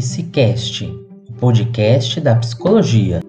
Psicast, o podcast da psicologia.